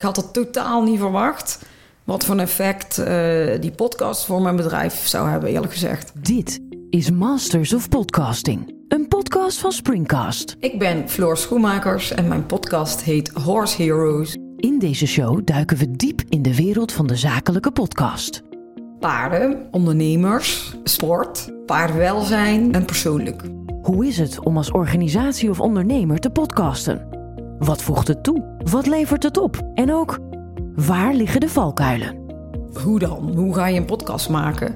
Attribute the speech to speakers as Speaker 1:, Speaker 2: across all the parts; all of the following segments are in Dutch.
Speaker 1: Ik had het totaal niet verwacht. Wat voor een effect uh, die podcast voor mijn bedrijf zou hebben, eerlijk gezegd.
Speaker 2: Dit is Masters of Podcasting, een podcast van Springcast.
Speaker 1: Ik ben Floor Schoenmakers en mijn podcast heet Horse Heroes.
Speaker 2: In deze show duiken we diep in de wereld van de zakelijke podcast.
Speaker 1: Paarden, ondernemers, sport, paardwelzijn en persoonlijk.
Speaker 2: Hoe is het om als organisatie of ondernemer te podcasten? Wat voegt het toe? Wat levert het op? En ook, waar liggen de valkuilen?
Speaker 1: Hoe dan? Hoe ga je een podcast maken?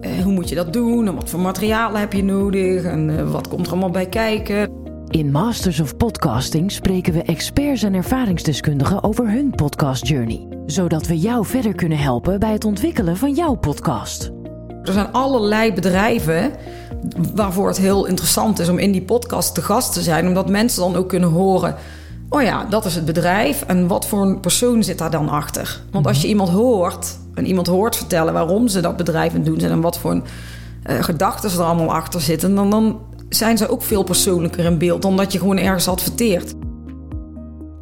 Speaker 1: Eh, hoe moet je dat doen? En wat voor materialen heb je nodig? En eh, wat komt er allemaal bij kijken?
Speaker 2: In Masters of Podcasting spreken we experts en ervaringsdeskundigen over hun podcast journey, zodat we jou verder kunnen helpen bij het ontwikkelen van jouw podcast.
Speaker 1: Er zijn allerlei bedrijven waarvoor het heel interessant is om in die podcast te gast te zijn, omdat mensen dan ook kunnen horen oh ja, dat is het bedrijf en wat voor een persoon zit daar dan achter? Want als je mhm. iemand hoort en iemand hoort vertellen waarom ze dat bedrijf aan doen zijn en wat voor een, uh, gedachten er allemaal achter zitten, dan, dan zijn ze ook veel persoonlijker in beeld dan dat je gewoon ergens adverteert.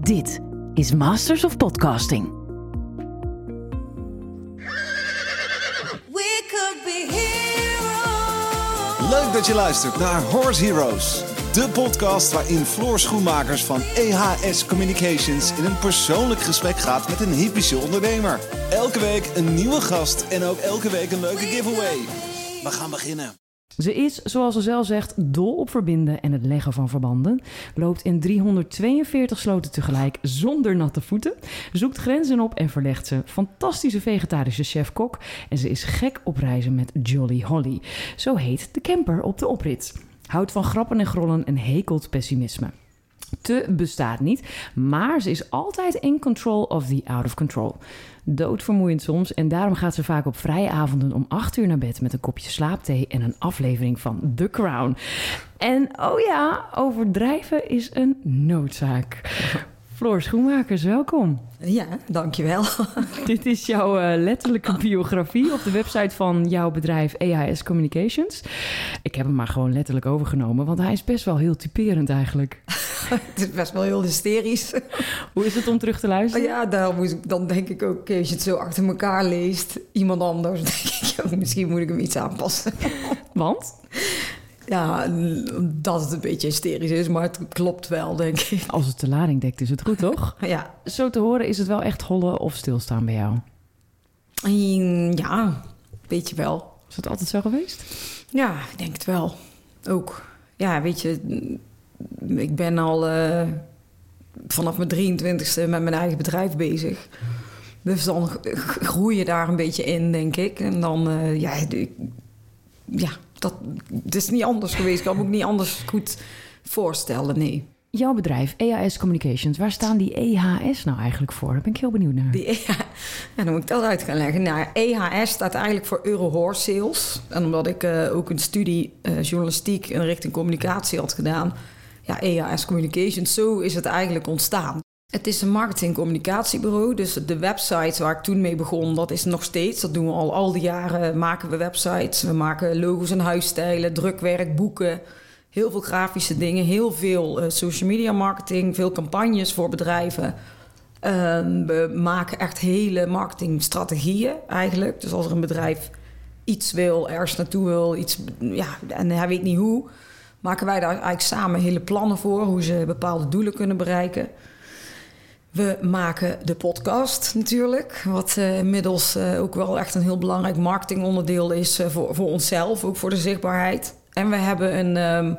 Speaker 2: Dit is Masters of Podcasting.
Speaker 3: Leuk dat je luistert naar Horse Heroes. De podcast waarin Floor Schoenmakers van EHS Communications in een persoonlijk gesprek gaat met een hypische ondernemer. Elke week een nieuwe gast en ook elke week een leuke giveaway. We gaan beginnen.
Speaker 4: Ze is, zoals ze zelf zegt, dol op verbinden en het leggen van verbanden. Loopt in 342 sloten tegelijk zonder natte voeten. Zoekt grenzen op en verlegt ze. Fantastische vegetarische chef-kok. En ze is gek op reizen met Jolly Holly. Zo heet de camper op de oprit. Houdt van grappen en grollen en hekelt pessimisme. Te bestaat niet, maar ze is altijd in control of the out of control. Doodvermoeiend soms en daarom gaat ze vaak op vrije avonden om 8 uur naar bed met een kopje slaapthee en een aflevering van The Crown. En oh ja, overdrijven is een noodzaak. Floor Schoenmakers, welkom.
Speaker 1: Ja, dankjewel.
Speaker 4: Dit is jouw uh, letterlijke biografie op de website van jouw bedrijf EHS Communications. Ik heb hem maar gewoon letterlijk overgenomen, want hij is best wel heel typerend eigenlijk.
Speaker 1: het is best wel heel hysterisch.
Speaker 4: Hoe is het om terug te luisteren?
Speaker 1: Ja, dan, dan denk ik ook, als je het zo achter elkaar leest, iemand anders, denk ik, misschien moet ik hem iets aanpassen.
Speaker 4: Want?
Speaker 1: Ja, dat het een beetje hysterisch is, maar het klopt wel, denk ik.
Speaker 4: Als het de lading dekt, is het goed, toch?
Speaker 1: ja.
Speaker 4: Zo te horen, is het wel echt hollen of stilstaan bij jou?
Speaker 1: Ja, weet je wel.
Speaker 4: Is het altijd zo geweest?
Speaker 1: Ja, ik denk het wel. Ook. Ja, weet je, ik ben al uh, vanaf mijn 23ste met mijn eigen bedrijf bezig. Dus dan groei je daar een beetje in, denk ik. En dan, uh, ja, ja, dat, het is niet anders geweest. Ik kan me ook niet anders goed voorstellen, nee.
Speaker 4: Jouw bedrijf, EHS Communications, waar staan die EHS nou eigenlijk voor? Daar ben ik heel benieuwd naar.
Speaker 1: Die EH, ja, dan moet ik dat uit gaan leggen. Nou, EHS staat eigenlijk voor Euro Horse Sales. En omdat ik uh, ook een studie uh, journalistiek in richting communicatie had gedaan... ja, EHS Communications, zo is het eigenlijk ontstaan. Het is een marketing-communicatiebureau, dus de website waar ik toen mee begon, dat is nog steeds. Dat doen we al al die jaren, maken we websites. We maken logo's en huisstijlen, drukwerk, boeken. Heel veel grafische dingen, heel veel uh, social media marketing, veel campagnes voor bedrijven. Uh, we maken echt hele marketingstrategieën eigenlijk. Dus als er een bedrijf iets wil, ergens naartoe wil, iets, ja, en hij weet niet hoe, maken wij daar eigenlijk samen hele plannen voor, hoe ze bepaalde doelen kunnen bereiken. We maken de podcast natuurlijk, wat uh, inmiddels uh, ook wel echt een heel belangrijk marketingonderdeel is uh, voor, voor onszelf, ook voor de zichtbaarheid. En we hebben een, um,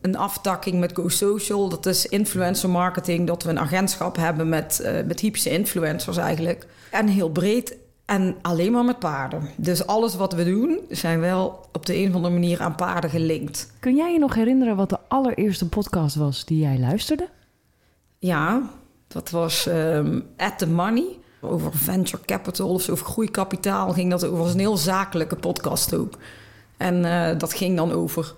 Speaker 1: een aftakking met Go Social, dat is influencer marketing, dat we een agentschap hebben met, met hypische influencers eigenlijk. En heel breed en alleen maar met paarden. Dus alles wat we doen, zijn wel op de een of andere manier aan paarden gelinkt.
Speaker 4: Kun jij je nog herinneren wat de allereerste podcast was die jij luisterde?
Speaker 1: Ja, dat was um, At the Money. Over venture capital of over groeikapitaal ging dat over. was een heel zakelijke podcast ook. En uh, dat ging dan over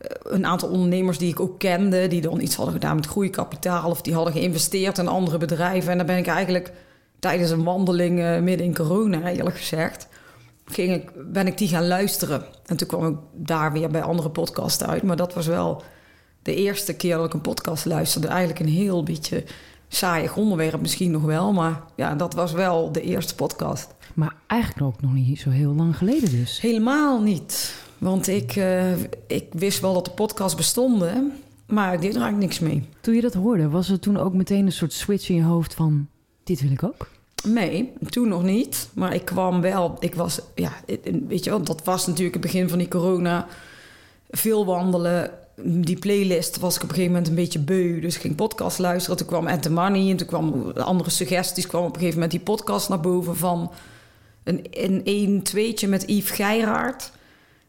Speaker 1: uh, een aantal ondernemers die ik ook kende... die dan iets hadden gedaan met groeikapitaal... of die hadden geïnvesteerd in andere bedrijven. En dan ben ik eigenlijk tijdens een wandeling uh, midden in corona, eerlijk gezegd... Ging ik, ben ik die gaan luisteren. En toen kwam ik daar weer bij andere podcasts uit. Maar dat was wel de eerste keer dat ik een podcast luisterde. Eigenlijk een heel beetje saaiig onderwerp misschien nog wel. Maar ja, dat was wel de eerste podcast.
Speaker 4: Maar eigenlijk ook nog niet zo heel lang geleden dus.
Speaker 1: Helemaal niet. Want ik, uh, ik wist wel dat de podcast bestonden, maar ik deed er eigenlijk niks mee.
Speaker 4: Toen je dat hoorde, was er toen ook meteen een soort switch in je hoofd van... dit wil ik ook?
Speaker 1: Nee, toen nog niet. Maar ik kwam wel... Ik was, ja, weet je wel, dat was natuurlijk het begin van die corona. Veel wandelen. Die playlist was ik op een gegeven moment een beetje beu. Dus ik ging podcast luisteren. Toen kwam At The Money en toen kwam andere suggesties. kwam op een gegeven moment die podcast naar boven van... een, een, een tweetje met Yves Geiraert...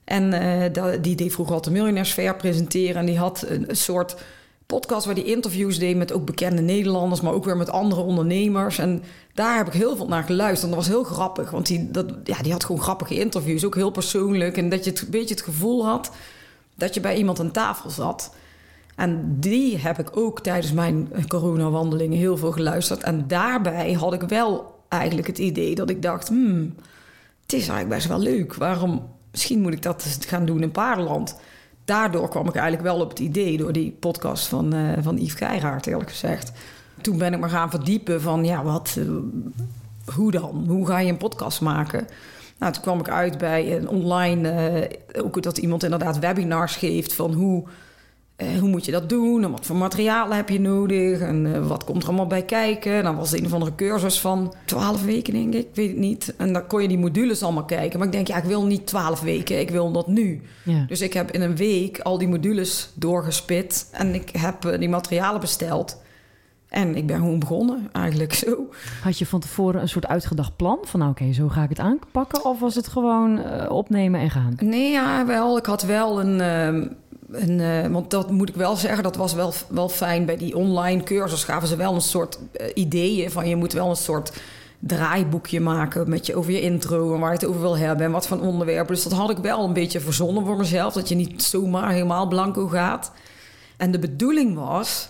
Speaker 1: En uh, die deed vroeger altijd de miljonairsfeer presenteren. En die had een, soort podcast waar die interviews deed met ook bekende Nederlanders, maar ook weer met andere ondernemers. En daar heb ik heel veel naar geluisterd. En dat was heel grappig, want die, dat, ja, die had gewoon grappige interviews, ook heel persoonlijk. En dat je het, een beetje het gevoel had dat je bij iemand aan tafel zat. En die heb ik ook tijdens mijn coronawandelingen heel veel geluisterd. En daarbij had ik wel eigenlijk het idee dat ik dacht: hmm, het is eigenlijk best wel leuk. Waarom misschien moet ik dat gaan doen in paardenland. Daardoor kwam ik eigenlijk wel op het idee door die podcast van, uh, van Yves Geiraert, eerlijk gezegd. Toen ben ik me gaan verdiepen van, ja, wat, uh, hoe dan? Hoe ga je een podcast maken? Nou, toen kwam ik uit bij een online, uh, ook dat iemand inderdaad webinars geeft van hoe uh, hoe moet je dat doen? En wat voor materialen heb je nodig? En uh, wat komt er allemaal bij kijken? Dan was het een of andere cursus van 12 weken, denk ik. Ik weet het niet. En dan kon je die modules allemaal kijken. Maar ik denk, ja, ik wil niet 12 weken. Ik wil dat nu. Ja. Dus ik heb in een week al die modules doorgespit. En ik heb die materialen besteld. En ik ben gewoon begonnen, eigenlijk zo.
Speaker 4: Had je van tevoren een soort uitgedacht plan? Van nou, oké, zo ga ik het aanpakken? Of was het gewoon opnemen en gaan?
Speaker 1: Nee, ja, wel. Ik had wel een en, uh, want dat moet ik wel zeggen, dat was wel, wel fijn. Bij die online cursus gaven ze wel een soort uh, ideeën van je moet wel een soort draaiboekje maken met je over je intro en waar je het over wil hebben en wat voor onderwerpen. Dus dat had ik wel een beetje verzonnen voor mezelf, dat je niet zomaar helemaal blanco gaat. En de bedoeling was,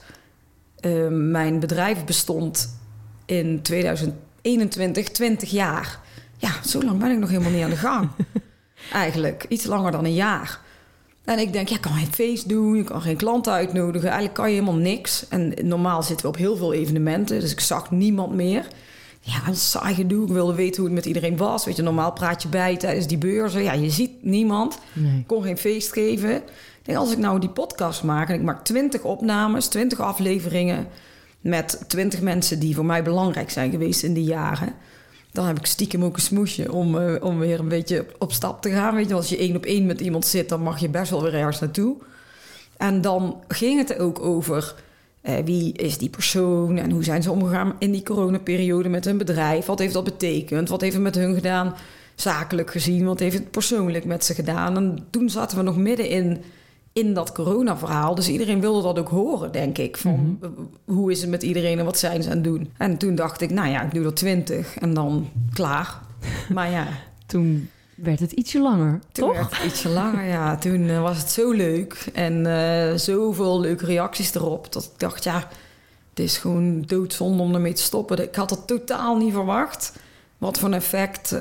Speaker 1: uh, mijn bedrijf bestond in 2021 20 jaar. Ja, zo lang ben ik nog helemaal niet aan de gang. Eigenlijk, iets langer dan een jaar. En ik denk, ja, ik kan geen feest doen, je kan geen klanten uitnodigen. Eigenlijk kan je helemaal niks. En normaal zitten we op heel veel evenementen, dus ik zag niemand meer. Ja, een saai gedoe. Ik wilde weten hoe het met iedereen was. Weet je, normaal praat je bij tijdens die beurzen. Ja, je ziet niemand. Nee. kon geen feest geven. Ik denk, als ik nou die podcast maak en ik maak twintig opnames, twintig afleveringen... met twintig mensen die voor mij belangrijk zijn geweest in die jaren dan heb ik stiekem ook een smoesje om, uh, om weer een beetje op stap te gaan. Weet je, als je één op één met iemand zit, dan mag je best wel weer ergens naartoe. En dan ging het ook over uh, wie is die persoon en hoe zijn ze omgegaan in die coronaperiode met hun bedrijf. Wat heeft dat betekend? Wat heeft het met hun gedaan zakelijk gezien? Wat heeft het persoonlijk met ze gedaan? En toen zaten we nog midden in in dat corona-verhaal. Dus iedereen wilde dat ook horen, denk ik. Van mhm. hoe is het met iedereen en wat zijn ze aan het doen? En toen dacht ik, nou ja, ik doe er twintig en dan klaar. Maar ja.
Speaker 4: toen werd het ietsje langer,
Speaker 1: toen
Speaker 4: toch?
Speaker 1: werd het ietsje langer, ja. Toen uh, was het zo leuk en uh, zoveel leuke reacties erop... dat ik dacht, ja, het is gewoon doodzonde om ermee te stoppen. Ik had het totaal niet verwacht... wat voor een effect uh,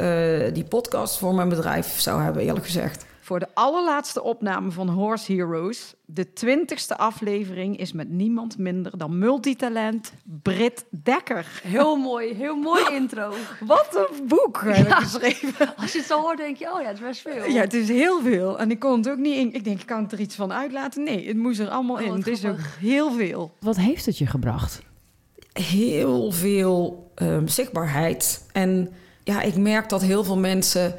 Speaker 1: die podcast voor mijn bedrijf zou hebben, eerlijk gezegd voor de allerlaatste opname van Horse Heroes. De twintigste aflevering is met niemand minder dan multitalent Brit Dekker.
Speaker 5: Heel mooi, heel mooi intro.
Speaker 1: Wat een boek heb ik geschreven.
Speaker 5: Als je het zo hoort, denk je, oh ja, het is best veel.
Speaker 1: Ja, het is heel veel. En ik kon het ook niet in. Ik denk, ik kan er iets van uitlaten. Nee, het moest er allemaal oh, in. Het is ook heel veel.
Speaker 4: Wat heeft het je gebracht?
Speaker 1: Heel veel um, zichtbaarheid. En ja, ik merk dat heel veel mensen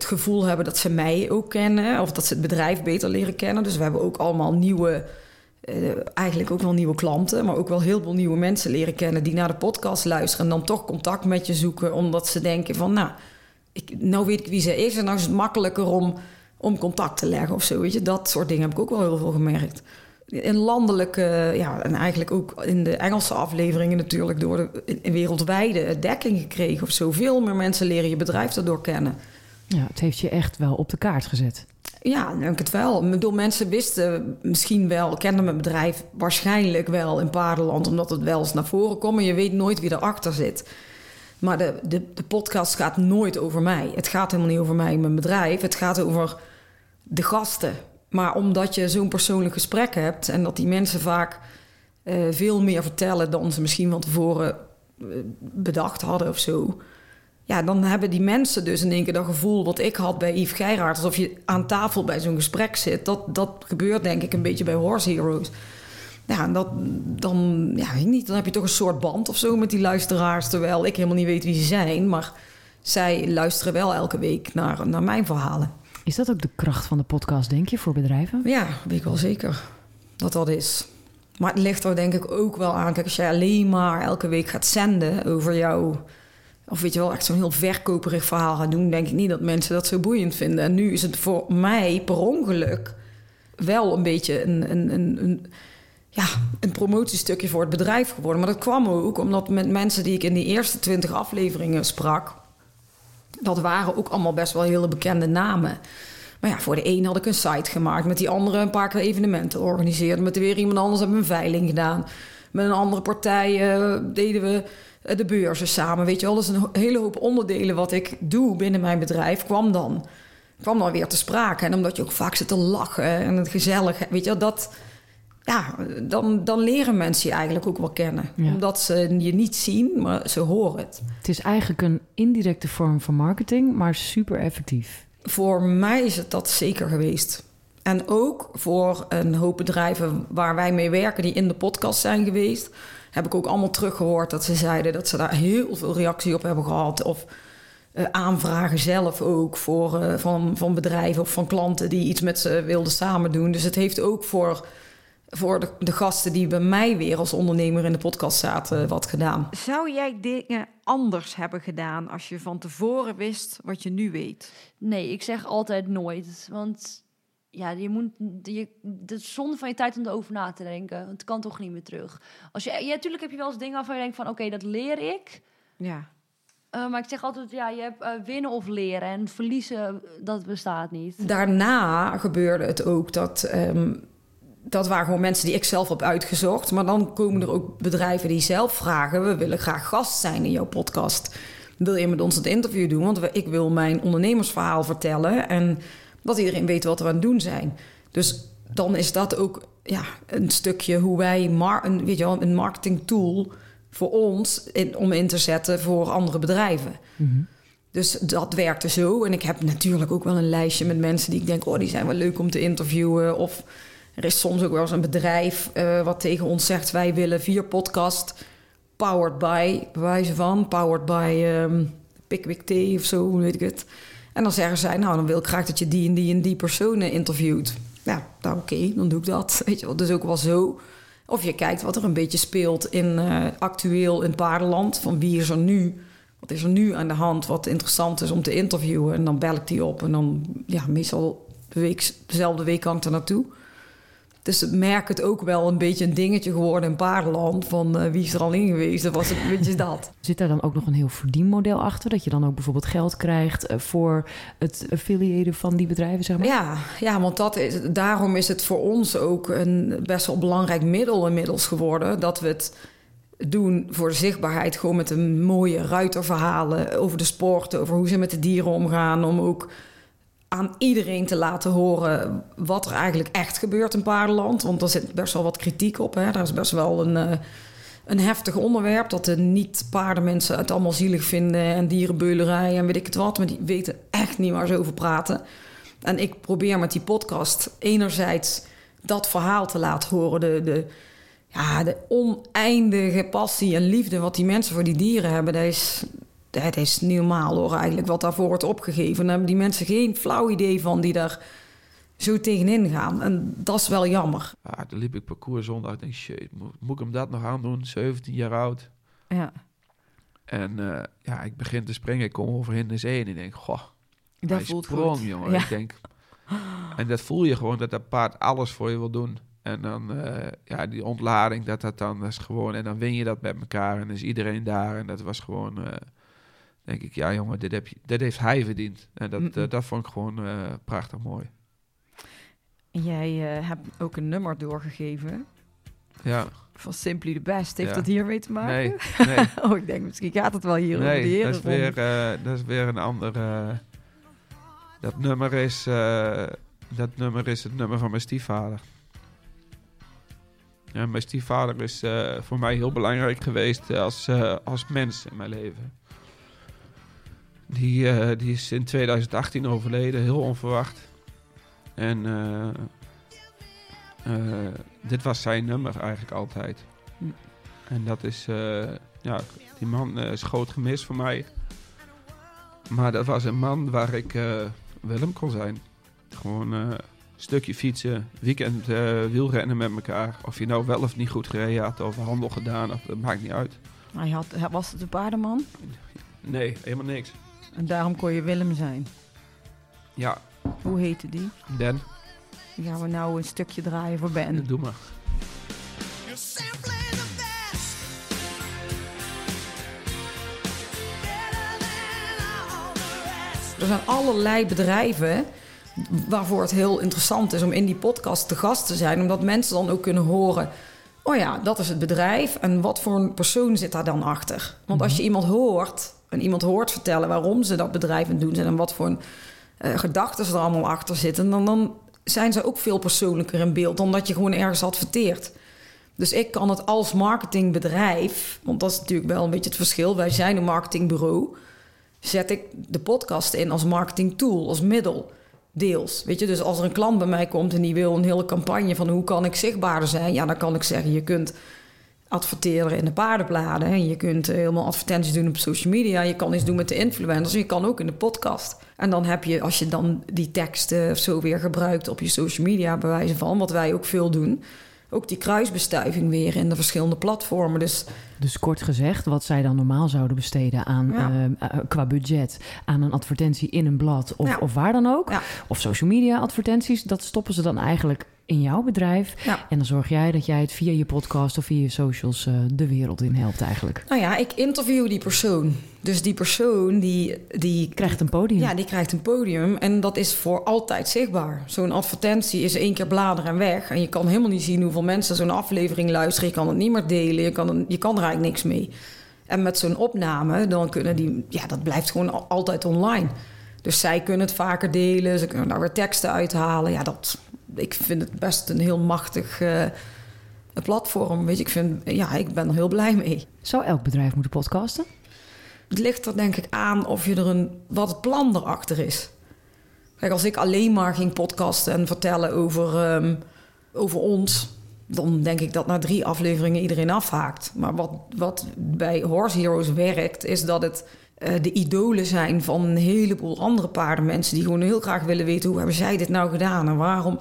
Speaker 1: het gevoel hebben dat ze mij ook kennen. Of dat ze het bedrijf beter leren kennen. Dus we hebben ook allemaal nieuwe, uh, eigenlijk ook wel nieuwe klanten. Maar ook wel heel veel nieuwe mensen leren kennen die naar de podcast luisteren. En dan toch contact met je zoeken. Omdat ze denken van nou, ik, nou weet ik wie ze is. En dan is het makkelijker om, om contact te leggen of zo. Weet je? Dat soort dingen heb ik ook wel heel veel gemerkt. In landelijke, ja, en eigenlijk ook in de Engelse afleveringen natuurlijk door de wereldwijde dekking gekregen of zo. Veel meer mensen leren je bedrijf daardoor kennen.
Speaker 4: Ja, het heeft je echt wel op de kaart gezet.
Speaker 1: Ja, denk het wel. Ik bedoel, mensen wisten misschien wel, kenden mijn bedrijf waarschijnlijk wel in Paardenland, omdat het wel eens naar voren komt. Maar je weet nooit wie erachter zit. Maar de, de, de podcast gaat nooit over mij. Het gaat helemaal niet over mij en mijn bedrijf. Het gaat over de gasten. Maar omdat je zo'n persoonlijk gesprek hebt en dat die mensen vaak eh, veel meer vertellen dan ze misschien van tevoren eh, bedacht hadden of zo. Ja, dan hebben die mensen dus in één keer dat gevoel wat ik had bij Yves Geiraert. Alsof je aan tafel bij zo'n gesprek zit. Dat, dat gebeurt denk ik een beetje bij Horse Heroes. Ja, en dat, dan, ja, weet ik niet, dan heb je toch een soort band of zo met die luisteraars. Terwijl ik helemaal niet weet wie ze zijn. Maar zij luisteren wel elke week naar, naar mijn verhalen.
Speaker 4: Is dat ook de kracht van de podcast, denk je, voor bedrijven?
Speaker 1: Ja, weet ik wel zeker dat dat is. Maar het ligt er denk ik ook wel aan. Kijk, als jij alleen maar elke week gaat zenden over jou... of weet je wel, echt zo'n heel verkoperig verhaal gaat doen... denk ik niet dat mensen dat zo boeiend vinden. En nu is het voor mij per ongeluk wel een beetje een, een, een, een, ja, een promotiestukje voor het bedrijf geworden. Maar dat kwam ook omdat met mensen die ik in die eerste twintig afleveringen sprak... dat waren ook allemaal best wel hele bekende namen... Maar ja, voor de een had ik een site gemaakt. Met die andere een paar evenementen georganiseerd. Met weer iemand anders hebben we een veiling gedaan. Met een andere partij deden we de beurzen samen. Weet je wel, dus een hele hoop onderdelen wat ik doe binnen mijn bedrijf kwam dan, kwam dan weer te sprake. En omdat je ook vaak zit te lachen en het gezellig, weet je wel, dat... Ja, dan, dan leren mensen je eigenlijk ook wel kennen.
Speaker 4: Ja.
Speaker 1: Omdat ze je niet zien, maar ze horen het.
Speaker 4: Het is eigenlijk een indirecte vorm van marketing, maar super effectief.
Speaker 1: Voor mij is het dat zeker geweest. En ook voor een hoop bedrijven waar wij mee werken, die in de podcast zijn geweest, heb ik ook allemaal teruggehoord dat ze zeiden dat ze daar heel veel reactie op hebben gehad. Of uh, aanvragen zelf ook voor, uh, van, van bedrijven of van klanten die iets met ze wilden samen doen. Dus het heeft ook voor, voor de, de gasten die bij mij weer als ondernemer in de podcast zaten wat gedaan.
Speaker 6: Zou jij dingen anders hebben gedaan als je van tevoren wist wat je nu weet?
Speaker 5: Nee, ik zeg altijd nooit. Want ja, je moet, je, is zonde van je tijd om erover na te denken. Het kan toch niet meer terug. Als je, ja, natuurlijk heb je wel eens dingen waarvan je denkt van... oké, okay, dat leer ik.
Speaker 6: Ja.
Speaker 5: Uh, maar ik zeg altijd, ja, je hebt uh, winnen of leren. En verliezen, dat bestaat niet.
Speaker 1: Daarna gebeurde het ook dat... Um, dat waren gewoon mensen die ik zelf heb uitgezocht. Maar dan komen er ook bedrijven die zelf vragen... we willen graag gast zijn in jouw podcast. Wil je met ons het interview doen? Want ik wil mijn ondernemersverhaal vertellen... en dat iedereen weet wat we aan het doen zijn. Dus dan is dat ook ja, een stukje hoe wij... Mar een, weet je wel, een marketing tool voor ons... In, om in te zetten voor andere bedrijven.
Speaker 4: Mhm.
Speaker 1: Mm -hmm. Dus dat werkte zo. En ik heb natuurlijk ook wel een lijstje met mensen die ik denk... oh, die zijn wel leuk om te interviewen... of er is soms ook wel eens een bedrijf uh, wat tegen ons zegt: wij willen vier podcast powered by, bewijzen van, powered by um, Pickwick Tea of zo, hoe weet ik het. En dan zeggen zij: Nou, dan wil ik graag dat je die en die en die personen interviewt. Ja, nou oké, dan doe ik dat. Weet je wel, dus ook wel zo. Of je kijkt wat er een beetje speelt in uh, actueel in paardenland. Van wie is er nu? Wat is er nu aan de hand? Wat interessant is om te interviewen. En dan bel ik die op. En dan, ja, meestal de week, dezelfde week ik er naartoe. Dus merk het ook wel een beetje een dingetje geworden in paardenland. Van uh, wie is er al in geweest? Dat was het een beetje dat.
Speaker 4: Zit daar dan ook nog een heel verdienmodel achter? Dat je dan ook bijvoorbeeld geld krijgt uh, voor het affiliëren van die bedrijven, zeg maar?
Speaker 1: Ja, ja want dat is, daarom is het voor ons ook een best wel belangrijk middel inmiddels geworden. Dat we het doen voor de zichtbaarheid. Gewoon met een mooie ruiterverhalen over de sport. Over hoe ze met de dieren omgaan. Om ook aan iedereen te laten horen wat er eigenlijk echt gebeurt in paardenland. Want er zit best wel wat kritiek op. Hè. Daar is best wel een, uh, een heftig onderwerp. Dat de niet-paardenmensen het allemaal zielig vinden. En dierenbeulerij en weet ik het wat. Maar die weten echt niet waar ze over praten. En ik probeer met die podcast enerzijds dat verhaal te laten horen. De, de, ja, de oneindige passie en liefde wat die mensen voor die dieren hebben. Dat is, het is niet normaal hoor, eigenlijk, wat daarvoor wordt opgegeven. Dan hebben die mensen geen flauw idee van die daar zo tegenin gaan. En dat is wel jammer.
Speaker 7: Ja, toen liep ik parcours zondag. Ik denk, shit, moet, ik hem dat nog aan doen? 17 jaar oud.
Speaker 6: Ja.
Speaker 7: En uh, ja, ik begin te springen. Ik kom overheen de zee en ik denk, goh,
Speaker 6: dat
Speaker 7: hij
Speaker 6: voelt
Speaker 7: sprong,
Speaker 6: goed.
Speaker 7: jongen.
Speaker 6: Ja.
Speaker 7: Ik denk, en dat voel je gewoon, dat dat paard alles voor je wil doen. En dan, uh, ja, die ontlading, dat dat dan dat is gewoon... En dan win je dat met elkaar en dan is iedereen daar. En dat was gewoon... Uh, denk ik, ja jongen, dit, heb je, dit heeft hij verdiend. En dat,
Speaker 6: Mm -mm.
Speaker 7: uh, dat vond ik gewoon uh, prachtig mooi.
Speaker 6: En jij uh, hebt ook een nummer doorgegeven.
Speaker 7: Ja.
Speaker 6: Van Simply the Best. Heeft
Speaker 7: ja.
Speaker 6: dat hiermee te maken?
Speaker 7: Nee, nee.
Speaker 6: oh, ik denk misschien gaat het wel hier
Speaker 7: nee,
Speaker 6: over de heren.
Speaker 7: dat is, weer, dat is weer een ander... dat nummer is... dat nummer is het nummer van mijn stiefvader. Ja, mijn stiefvader is eh, voor mij heel belangrijk geweest eh, als, eh, als mens in mijn leven. Die, eh, die is in 2018 overleden, heel onverwacht. En eh, eh, dit was zijn nummer eigenlijk altijd.
Speaker 4: Hm.
Speaker 7: En dat is, ja, die man is groot gemist voor mij. Maar dat was een man waar ik Willem kon zijn. Gewoon een stukje fietsen, weekend eh, wielrennen met elkaar. Of je nou wel of niet goed gereden had of handel gedaan, of, dat maakt niet uit.
Speaker 6: Hij had, hij was het een paardenman
Speaker 7: Nee, helemaal niks.
Speaker 6: En daarom kon je Willem zijn.
Speaker 7: Ja,
Speaker 6: Hoe heette die?
Speaker 7: Dan,
Speaker 6: Die gaan we nou een stukje draaien voor Ben.
Speaker 7: doe maar.
Speaker 1: Er zijn allerlei bedrijven waarvoor het heel interessant is om in die podcast te gast te zijn. Omdat mensen dan ook kunnen horen... oh ja, dat is het bedrijf en wat voor een persoon zit daar dan achter? Want als je iemand hoort en iemand hoort vertellen waarom ze dat bedrijf aan doen zijn... en wat voor een, eh, gedachten er allemaal achter zitten... Dan, dan zijn ze ook veel persoonlijker in beeld dan dat je gewoon ergens adverteert. Dus ik kan het als marketingbedrijf, want dat is natuurlijk wel een beetje het verschil. Wij zijn een marketingbureau. Zet ik de podcast in als marketingtool, als middel, deels. Weet je, dus als er een klant bij mij komt en die wil een hele campagne van hoe kan ik zichtbaarder zijn, ja, dan kan ik zeggen: je kunt adverteren in de paardenbladen. En je kunt eh, helemaal advertenties doen op social media. Je kan iets doen met de influencers. Je kan ook in de podcast. En dan heb je, als je dan die teksten of zo weer gebruikt op je social media, bij wijze van, wat wij ook veel doen, ook die kruisbestuiving weer in de verschillende platformen. Dus
Speaker 4: Dus kort gezegd, wat zij dan normaal zouden besteden aan
Speaker 1: Ja.
Speaker 4: eh, eh, qua budget aan een advertentie in een blad of,
Speaker 1: Ja.
Speaker 4: of waar dan ook,
Speaker 1: Ja.
Speaker 4: of social media advertenties, dat stoppen ze dan eigenlijk in jouw bedrijf.
Speaker 1: Ja.
Speaker 4: En dan zorg jij dat jij het via je podcast of via je socials eh, de wereld in helpt eigenlijk.
Speaker 1: nou ja, ik interview die persoon. Dus die persoon die, die
Speaker 4: Krijgt een podium.
Speaker 1: Ja, die krijgt een podium en dat is voor altijd zichtbaar. Zo'n advertentie is één keer bladeren en weg. En je kan helemaal niet zien hoeveel mensen zo'n aflevering luisteren. Je kan het niet meer delen, je kan, je kan er eigenlijk niks mee. En met zo'n opname, dan kunnen die... Ja, dat blijft gewoon al- altijd online. Dus zij kunnen het vaker delen, ze kunnen daar weer teksten uithalen. Ja, dat, ik vind het best een heel machtig eh, platform. Weet je, ik, vind, ja, ik ben er heel blij mee.
Speaker 4: Zou elk bedrijf moeten podcasten?
Speaker 1: Het ligt er denk ik aan of je er een, wat het plan erachter is. Kijk, als ik alleen maar ging podcasten en vertellen over, ehm, over ons... dan denk ik dat na drie afleveringen iedereen afhaakt. Maar wat, wat bij Horse Heroes werkt, is dat het eh, de idolen zijn... van een heleboel andere paardenmensen... die gewoon heel graag willen weten... hoe hebben zij dit nou gedaan en waarom...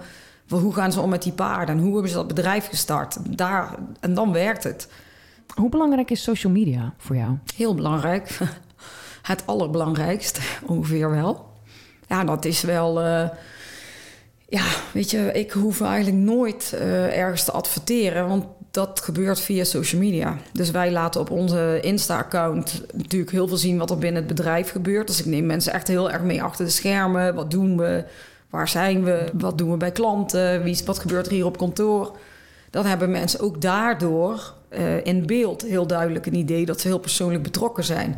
Speaker 1: Hoe gaan ze om met die paarden en hoe hebben ze dat bedrijf gestart? Daar, en dan werkt het.
Speaker 4: Hoe belangrijk is social media voor jou?
Speaker 1: Heel belangrijk. Het allerbelangrijkst, ongeveer wel. Ja, dat is wel... eh, ja, weet je, ik hoef eigenlijk nooit eh, ergens te adverteren... want dat gebeurt via social media. Dus wij laten op onze Insta-account natuurlijk heel veel zien... wat er binnen het bedrijf gebeurt. Dus ik neem mensen echt heel erg mee achter de schermen. Wat doen we? Waar zijn we? Wat doen we bij klanten? Wie, wat gebeurt er hier op kantoor? Dan hebben mensen ook daardoor eh, in beeld heel duidelijk een idee dat ze heel persoonlijk betrokken zijn.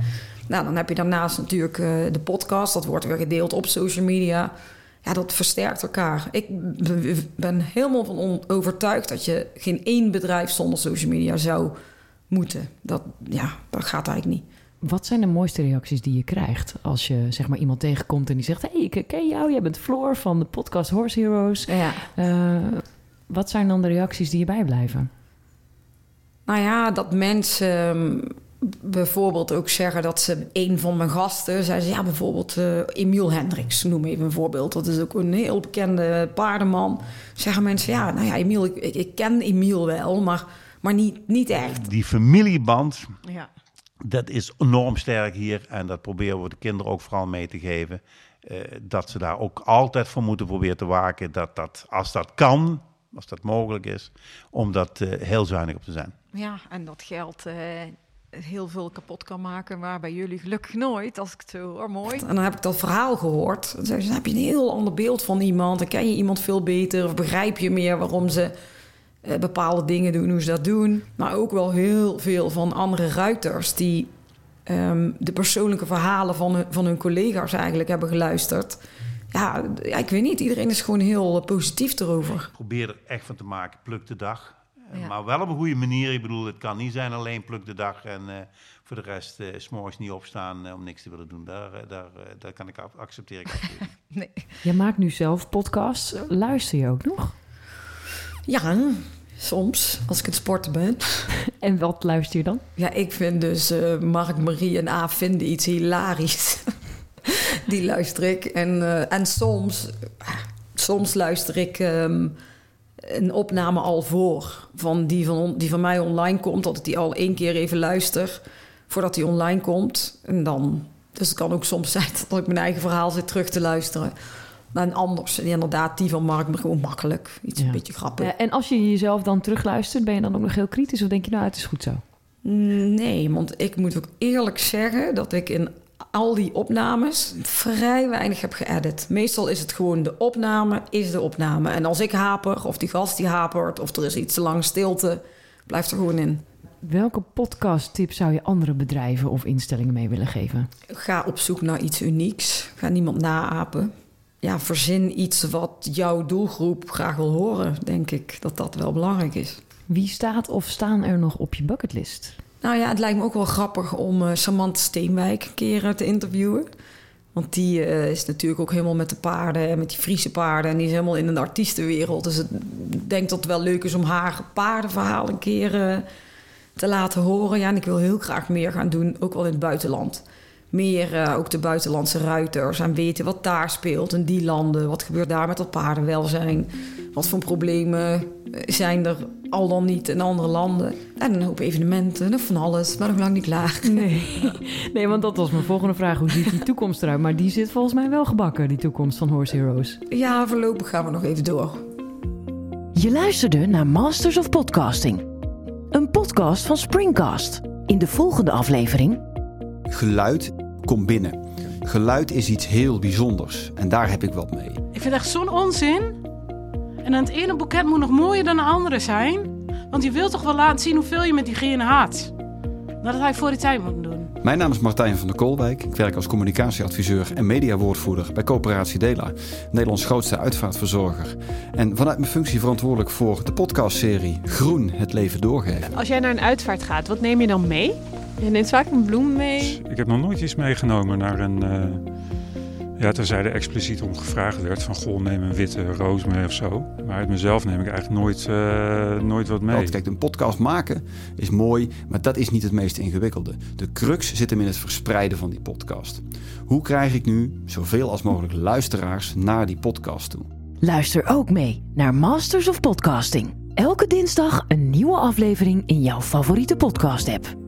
Speaker 1: Nou, dan heb je daarnaast natuurlijk eh, de podcast, dat wordt weer gedeeld op social media. Ja, dat versterkt elkaar. Ik ben helemaal van overtuigd dat je geen één bedrijf zonder social media zou moeten. Dat, ja, dat gaat eigenlijk niet.
Speaker 4: Wat zijn de mooiste reacties die je krijgt als je zeg maar iemand tegenkomt en die zegt: Hey, ik ken jou, jij bent Floor van de podcast Horse Heroes.
Speaker 1: Ja.
Speaker 4: Eh, wat zijn dan de reacties die je bijblijven?
Speaker 1: Nou ja, dat mensen ehm, bijvoorbeeld ook zeggen dat ze een van mijn gasten, zei ze ja, bijvoorbeeld eh Emiel Hendricks, noem even een voorbeeld. Dat is ook een heel bekende paardenman. Zeggen mensen, ja, nou ja, Emiel, ik, ken Emiel wel, maar, maar niet, niet echt.
Speaker 8: Die familieband,
Speaker 6: Ja.
Speaker 8: dat is enorm sterk hier. En dat proberen we de kinderen ook vooral mee te geven. eh, dat ze daar ook altijd voor moeten proberen te waken. Dat dat, als dat kan, als dat mogelijk is, om dat eh, heel zuinig op te zijn.
Speaker 6: ja, en dat geld eh, heel veel kapot kan maken, maar bij jullie gelukkig nooit, als ik het zo hoor. Mooi.
Speaker 1: En dan heb ik dat verhaal gehoord. Dan zeggen ze, dan heb je een heel ander beeld van iemand. Dan ken je iemand veel beter. Of begrijp je meer waarom ze eh, bepaalde dingen doen, hoe ze dat doen. Maar ook wel heel veel van andere ruiters... die ehm, de persoonlijke verhalen van hun, van hun collega's eigenlijk hebben geluisterd. Ja, ja, ik weet niet. Iedereen is gewoon heel eh, positief erover.
Speaker 8: Probeer er echt van te maken, pluk de dag.
Speaker 6: Ja.
Speaker 8: Maar wel op een goede manier. Ik bedoel, het kan niet zijn alleen pluk de dag en eh, voor de rest eh, s s'morgens niet opstaan eh, om niks te willen doen. Daar, eh, daar, eh, daar kan ik, af- accepteer ik absoluut niet.
Speaker 6: Nee.
Speaker 4: Je maakt nu zelf podcasts. Luister je ook nog?
Speaker 1: Ja, soms, als ik het sporten ben.
Speaker 4: En wat luister je dan?
Speaker 1: Ja, ik vind dus eh, Mark, Marie en A vinden iets hilarisch. Die luister ik. En, eh, en soms, soms luister ik ehm, een opname al voor. Van die, van on- die van mij online komt. Dat ik die al één keer even luister. Voordat die online komt. En dan... Dus het kan ook soms zijn dat ik mijn eigen verhaal zit terug te luisteren. En anders, en inderdaad, die van Mark, maar gewoon makkelijk. Iets
Speaker 4: Ja.
Speaker 1: een beetje grappig.
Speaker 4: Eh, en als je jezelf dan terugluistert, ben je dan ook nog heel kritisch? Of denk je, nou, het is goed zo?
Speaker 1: Nee, want ik moet ook eerlijk zeggen dat ik in al die opnames vrij weinig heb geëdit. Meestal is het gewoon de opname, is de opname. En als ik haper, of die gast die hapert, of er is iets te lang stilte, blijft er gewoon in.
Speaker 4: Welke podcast-tip zou je andere bedrijven of instellingen mee willen geven?
Speaker 1: Ga op zoek naar iets unieks. Ga niemand naapen. Ja, verzin iets wat jouw doelgroep graag wil horen, denk ik. Dat dat wel belangrijk is.
Speaker 4: Wie staat of staan er nog op je bucketlist?
Speaker 1: Nou ja, het lijkt me ook wel grappig om eh Samantha Steenwijk een keer eh, te interviewen. Want die eh, is natuurlijk ook helemaal met de paarden en met die Friese paarden. En die is helemaal in een artiestenwereld. Dus ik denk dat het wel leuk is om haar paardenverhaal een keer te laten horen. Ja, en ik wil heel graag meer gaan doen, ook wel in het buitenland. Meer eh, ook de buitenlandse ruiters en weten wat daar speelt in die landen. Wat gebeurt daar met dat paardenwelzijn? Wat voor problemen eh, zijn er al dan niet in andere landen? En een hoop evenementen en van alles, maar nog lang niet klaar.
Speaker 4: Nee. nee, want dat was mijn volgende vraag. Hoe ziet die toekomst eruit? Maar die zit volgens mij wel gebakken, die toekomst van Horse Heroes.
Speaker 1: Ja, voorlopig gaan we nog even door.
Speaker 2: Je luisterde naar Masters of Podcasting. Een podcast van Springcast. In de volgende aflevering
Speaker 9: Geluid komt binnen. Geluid is iets heel bijzonders en daar heb ik wat mee.
Speaker 10: Ik vind echt zo'n onzin. En het ene boeket moet nog mooier dan de andere zijn. Want je wilt toch wel laten zien hoeveel je met diegene had. Dat hij voor die tijd moeten doen.
Speaker 9: Mijn naam is Martijn van der Koolwijk. Ik werk als communicatieadviseur en mediawoordvoerder bij Coöperatie Dela, Nederlands grootste uitvaartverzorger. En vanuit mijn functie verantwoordelijk voor de podcastserie Groen het leven doorgeven.
Speaker 11: Als jij naar een uitvaart gaat, wat neem je dan mee? Je neemt vaak een bloem mee.
Speaker 12: Ik heb nog nooit iets meegenomen naar een. eh, ja, tenzij er expliciet om gevraagd werd: van goh, neem een witte roos mee of zo. Maar uit mezelf neem ik eigenlijk nooit, eh, nooit wat mee.
Speaker 9: Kijk, een podcast maken is mooi, maar dat is niet het meest ingewikkelde. De crux zit hem in het verspreiden van die podcast. Hoe krijg ik nu zoveel als mogelijk luisteraars naar die podcast toe?
Speaker 2: Luister ook mee naar Masters of Podcasting. Elke dinsdag een nieuwe aflevering in jouw favoriete podcast-app.